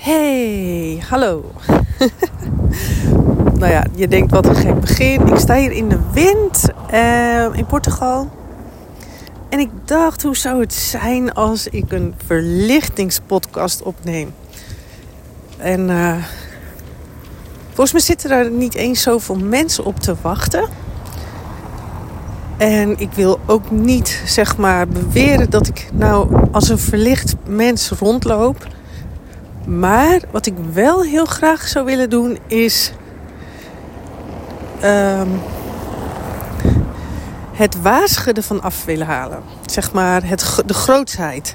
Hey, hallo. nou ja, je denkt wat een gek begin. Ik sta hier in de wind uh, in Portugal. En ik dacht, hoe zou het zijn als ik een verlichtingspodcast opneem? En uh, volgens mij zitten er niet eens zoveel mensen op te wachten. En ik wil ook niet, zeg maar, beweren dat ik nou als een verlicht mens rondloop. Maar wat ik wel heel graag zou willen doen is. Um, het waasje ervan af willen halen. Zeg maar het, de grootheid.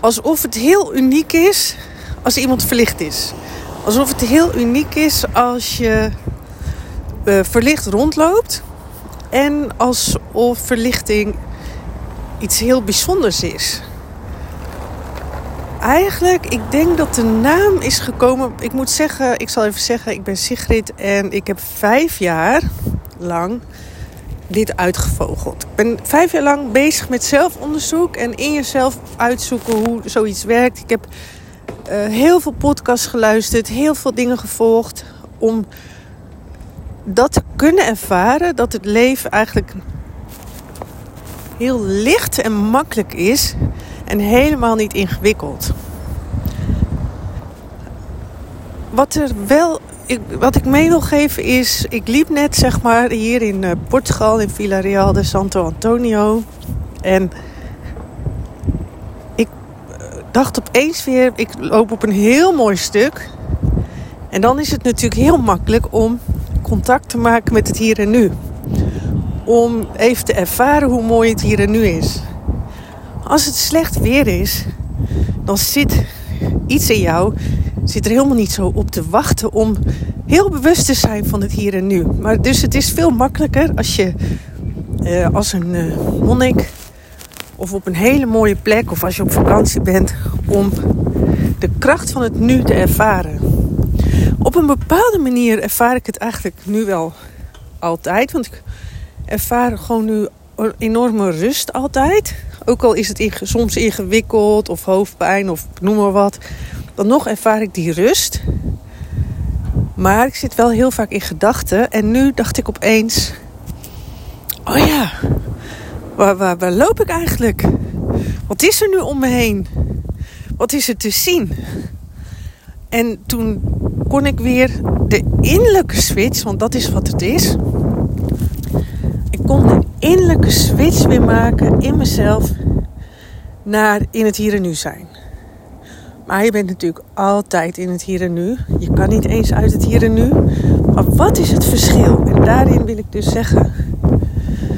Alsof het heel uniek is als iemand verlicht is. Alsof het heel uniek is als je uh, verlicht rondloopt. En alsof verlichting iets heel bijzonders is. Eigenlijk, ik denk dat de naam is gekomen. Ik moet zeggen, ik zal even zeggen, ik ben Sigrid en ik heb vijf jaar lang dit uitgevogeld. Ik ben vijf jaar lang bezig met zelfonderzoek en in jezelf uitzoeken hoe zoiets werkt. Ik heb uh, heel veel podcasts geluisterd, heel veel dingen gevolgd om dat te kunnen ervaren dat het leven eigenlijk heel licht en makkelijk is en helemaal niet ingewikkeld. Wat er wel, ik, wat ik mee wil geven is, ik liep net zeg maar hier in uh, Portugal in Vila Real de Santo Antonio en ik uh, dacht opeens weer, ik loop op een heel mooi stuk en dan is het natuurlijk heel makkelijk om contact te maken met het hier en nu. Om even te ervaren hoe mooi het hier en nu is. Als het slecht weer is, dan zit iets in jou zit er helemaal niet zo op te wachten om heel bewust te zijn van het hier en nu. Maar dus het is veel makkelijker als je uh, als een uh, monnik of op een hele mooie plek of als je op vakantie bent om de kracht van het nu te ervaren. Op een bepaalde manier ervaar ik het eigenlijk nu wel altijd. Want ik ervaar gewoon nu enorme rust altijd. Ook al is het soms ingewikkeld of hoofdpijn of noem maar wat. Dan nog ervaar ik die rust. Maar ik zit wel heel vaak in gedachten. En nu dacht ik opeens: Oh ja, waar, waar, waar loop ik eigenlijk? Wat is er nu om me heen? Wat is er te zien? En toen kon ik weer de innerlijke switch, want dat is wat het is. Innerlijke switch weer maken in mezelf naar in het hier en nu zijn. Maar je bent natuurlijk altijd in het hier en nu. Je kan niet eens uit het hier en nu. Maar wat is het verschil? En daarin wil ik dus zeggen,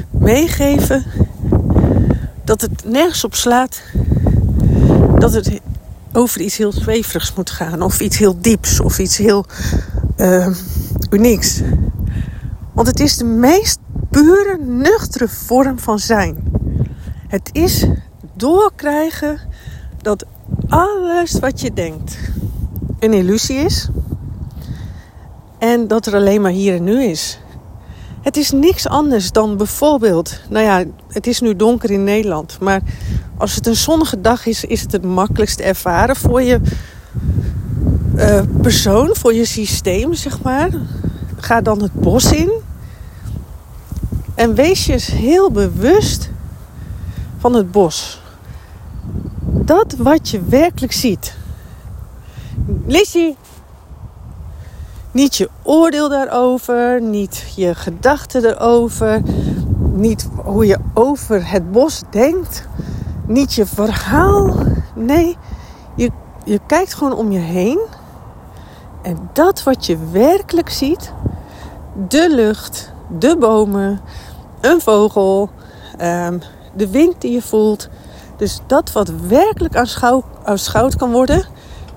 meegeven dat het nergens op slaat dat het over iets heel zweverigs moet gaan. Of iets heel dieps. Of iets heel uh, unieks. Want het is de meest pure, nuchtere vorm van zijn. Het is doorkrijgen dat alles wat je denkt een illusie is. En dat er alleen maar hier en nu is. Het is niks anders dan bijvoorbeeld, nou ja, het is nu donker in Nederland, maar als het een zonnige dag is, is het het makkelijkst ervaren voor je uh, persoon, voor je systeem, zeg maar. Ga dan het bos in en wees je heel bewust van het bos. Dat wat je werkelijk ziet. Lizzie, niet je oordeel daarover, niet je gedachten erover, niet hoe je over het bos denkt, niet je verhaal. Nee, je, je kijkt gewoon om je heen. En dat wat je werkelijk ziet, de lucht, de bomen, een vogel, um, de wind die je voelt. Dus dat wat werkelijk aanschouwd kan worden,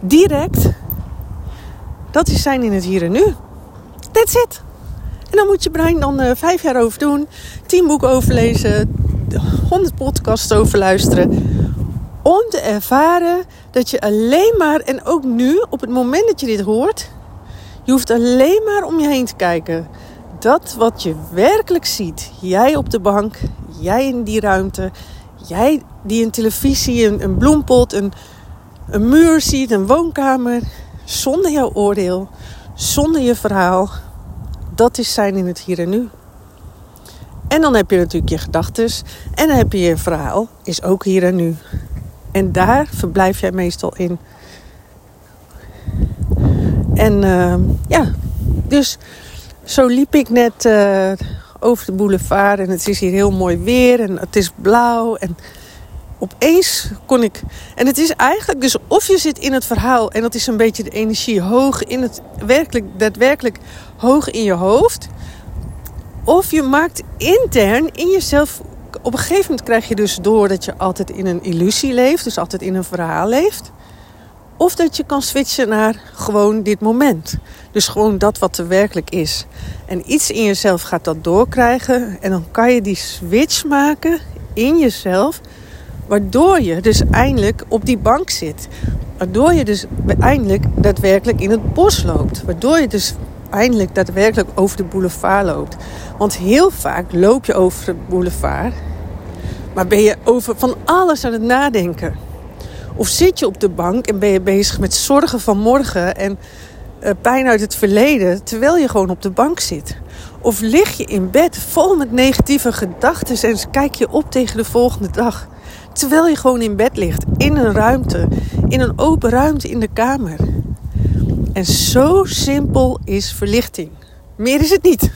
direct, dat is zijn in het hier en nu. That's it. En dan moet je brein dan uh, vijf jaar over doen, tien boeken overlezen, honderd podcasts over luisteren. Om te ervaren dat je alleen maar, en ook nu, op het moment dat je dit hoort, je hoeft alleen maar om je heen te kijken. Dat wat je werkelijk ziet, jij op de bank, jij in die ruimte, jij die een televisie, een, een bloempot, een, een muur ziet, een woonkamer, zonder jouw oordeel, zonder je verhaal. Dat is zijn in het hier en nu. En dan heb je natuurlijk je gedachten. En dan heb je je verhaal, is ook hier en nu. En daar verblijf jij meestal in. En uh, ja, dus zo liep ik net uh, over de boulevard. En het is hier heel mooi weer. En het is blauw. En opeens kon ik. En het is eigenlijk dus of je zit in het verhaal en dat is een beetje de energie hoog in het werkelijk, daadwerkelijk hoog in je hoofd. Of je maakt intern in jezelf. Op een gegeven moment krijg je dus door dat je altijd in een illusie leeft, dus altijd in een verhaal leeft. Of dat je kan switchen naar gewoon dit moment. Dus gewoon dat wat er werkelijk is. En iets in jezelf gaat dat doorkrijgen. En dan kan je die switch maken in jezelf. Waardoor je dus eindelijk op die bank zit. Waardoor je dus eindelijk daadwerkelijk in het bos loopt. Waardoor je dus eindelijk daadwerkelijk over de boulevard loopt. Want heel vaak loop je over de boulevard. Maar ben je over van alles aan het nadenken. Of zit je op de bank en ben je bezig met zorgen van morgen en uh, pijn uit het verleden. Terwijl je gewoon op de bank zit. Of lig je in bed vol met negatieve gedachten en kijk je op tegen de volgende dag. Terwijl je gewoon in bed ligt, in een ruimte, in een open ruimte in de kamer. En zo simpel is verlichting. Meer is het niet.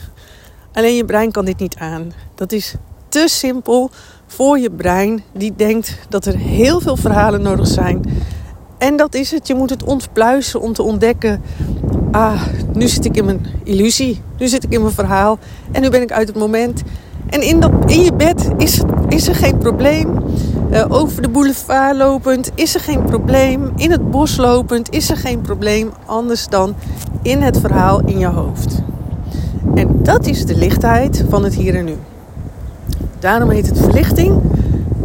Alleen je brein kan dit niet aan. Dat is te simpel voor je brein, die denkt dat er heel veel verhalen nodig zijn. En dat is het. Je moet het ontpluizen om te ontdekken. Ah, nu zit ik in mijn illusie. Nu zit ik in mijn verhaal. En nu ben ik uit het moment. En in, dat, in je bed is, is er geen probleem. Uh, over de boulevard lopend is er geen probleem. In het bos lopend is er geen probleem. Anders dan in het verhaal in je hoofd. En dat is de lichtheid van het hier en nu. Daarom heet het verlichting.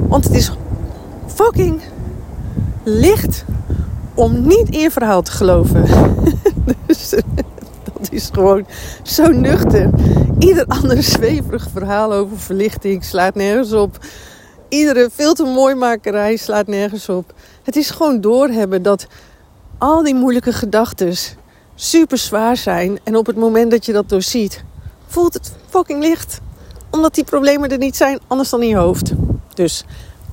Want het is fucking licht om niet in verhaal te geloven. dus dat is gewoon zo nuchter. Ieder ander zweverig verhaal over verlichting slaat nergens op. Iedere veel te mooi makerij slaat nergens op. Het is gewoon doorhebben dat al die moeilijke gedachten super zwaar zijn. En op het moment dat je dat doorziet, voelt het fucking licht. Omdat die problemen er niet zijn, anders dan in je hoofd. Dus,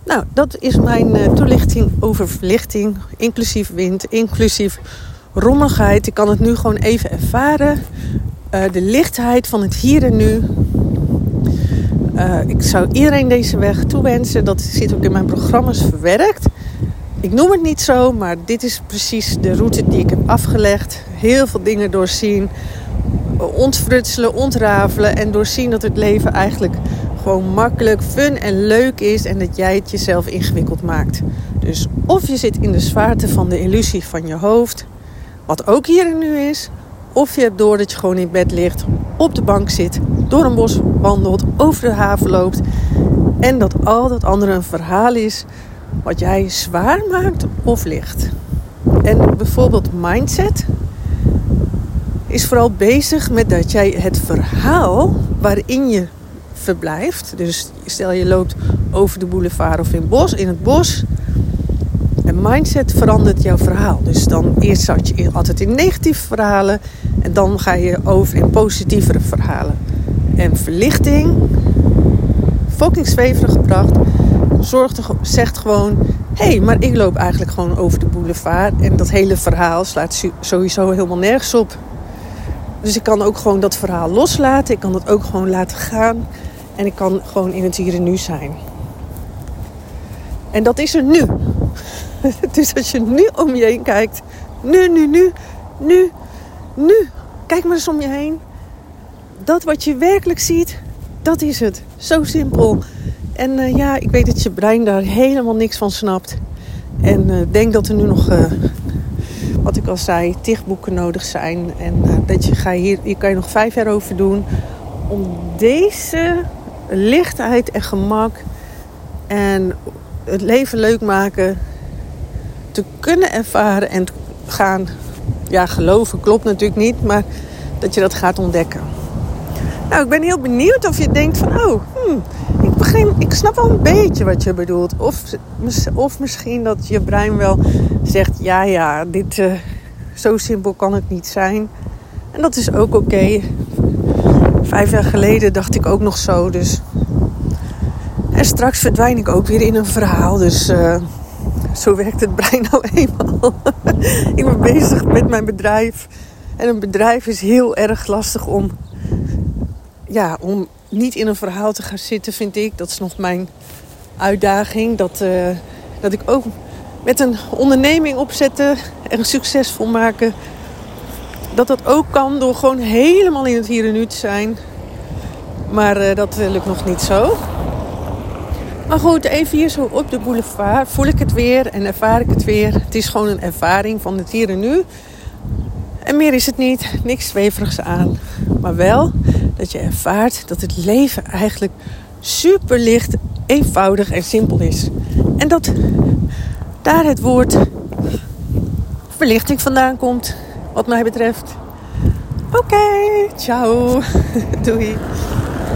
nou, dat is mijn uh, toelichting over verlichting. Inclusief wind, inclusief rommeligheid. Ik kan het nu gewoon even ervaren. Uh, de lichtheid van het hier en nu. Uh, ik zou iedereen deze weg toewensen. Dat zit ook in mijn programma's verwerkt. Ik noem het niet zo, maar dit is precies de route die ik heb afgelegd. Heel veel dingen doorzien ontfrutselen, ontrafelen en doorzien dat het leven eigenlijk gewoon makkelijk, fun en leuk is en dat jij het jezelf ingewikkeld maakt. Dus of je zit in de zwaarte van de illusie van je hoofd, wat ook hier en nu is, of je hebt door dat je gewoon in bed ligt, op de bank zit, door een bos wandelt, over de haven loopt en dat al dat andere een verhaal is wat jij zwaar maakt of licht. En bijvoorbeeld mindset, is vooral bezig met dat jij het verhaal waarin je verblijft. Dus stel je loopt over de boulevard of in, bos, in het bos. En mindset verandert jouw verhaal. Dus dan eerst zat je altijd in negatieve verhalen. En dan ga je over in positievere verhalen. En verlichting, fucking zweverig gebracht, zorgt zegt gewoon... Hé, hey, maar ik loop eigenlijk gewoon over de boulevard. En dat hele verhaal slaat sowieso helemaal nergens op. Dus ik kan ook gewoon dat verhaal loslaten. Ik kan dat ook gewoon laten gaan. En ik kan gewoon in het hier en nu zijn. En dat is er nu. dus als je nu om je heen kijkt. Nu, nu, nu, nu, nu. Kijk maar eens om je heen. Dat wat je werkelijk ziet, dat is het. Zo simpel. En uh, ja, ik weet dat je brein daar helemaal niks van snapt. En uh, denk dat er nu nog uh, wat ik al zei, tig nodig zijn. En uh, dat je ga hier, hier kan je nog vijf jaar over doen. Om deze lichtheid en gemak en het leven leuk maken te kunnen ervaren en gaan ja, geloven. Klopt natuurlijk niet, maar dat je dat gaat ontdekken. Nou, ik ben heel benieuwd of je denkt van, oh, hmm, ik, begin, ik snap wel een beetje wat je bedoelt. Of, of misschien dat je brein wel zegt, ja, ja, dit uh, Zo simpel kan het niet zijn. En dat is ook oké. Vijf jaar geleden dacht ik ook nog zo. Dus. En straks verdwijn ik ook weer in een verhaal. Dus uh, zo werkt het brein nou eenmaal. ik ben bezig met mijn bedrijf. En een bedrijf is heel erg lastig om, ja, om niet in een verhaal te gaan zitten, vind ik. Dat is nog mijn uitdaging. Dat, uh, dat ik ook met een onderneming opzetten en succesvol maken. Dat dat ook kan door gewoon helemaal in het hier en nu te zijn. Maar uh, dat lukt nog niet zo. Maar goed, even hier zo op de boulevard voel ik het weer en ervaar ik het weer. Het is gewoon een ervaring van het hier en nu. En meer is het niet, niks zweverigs aan. Maar wel dat je ervaart dat het leven eigenlijk super licht, eenvoudig en simpel is. En dat daar het woord verlichting vandaan komt, wat mij betreft. Oké, ciao. Doei.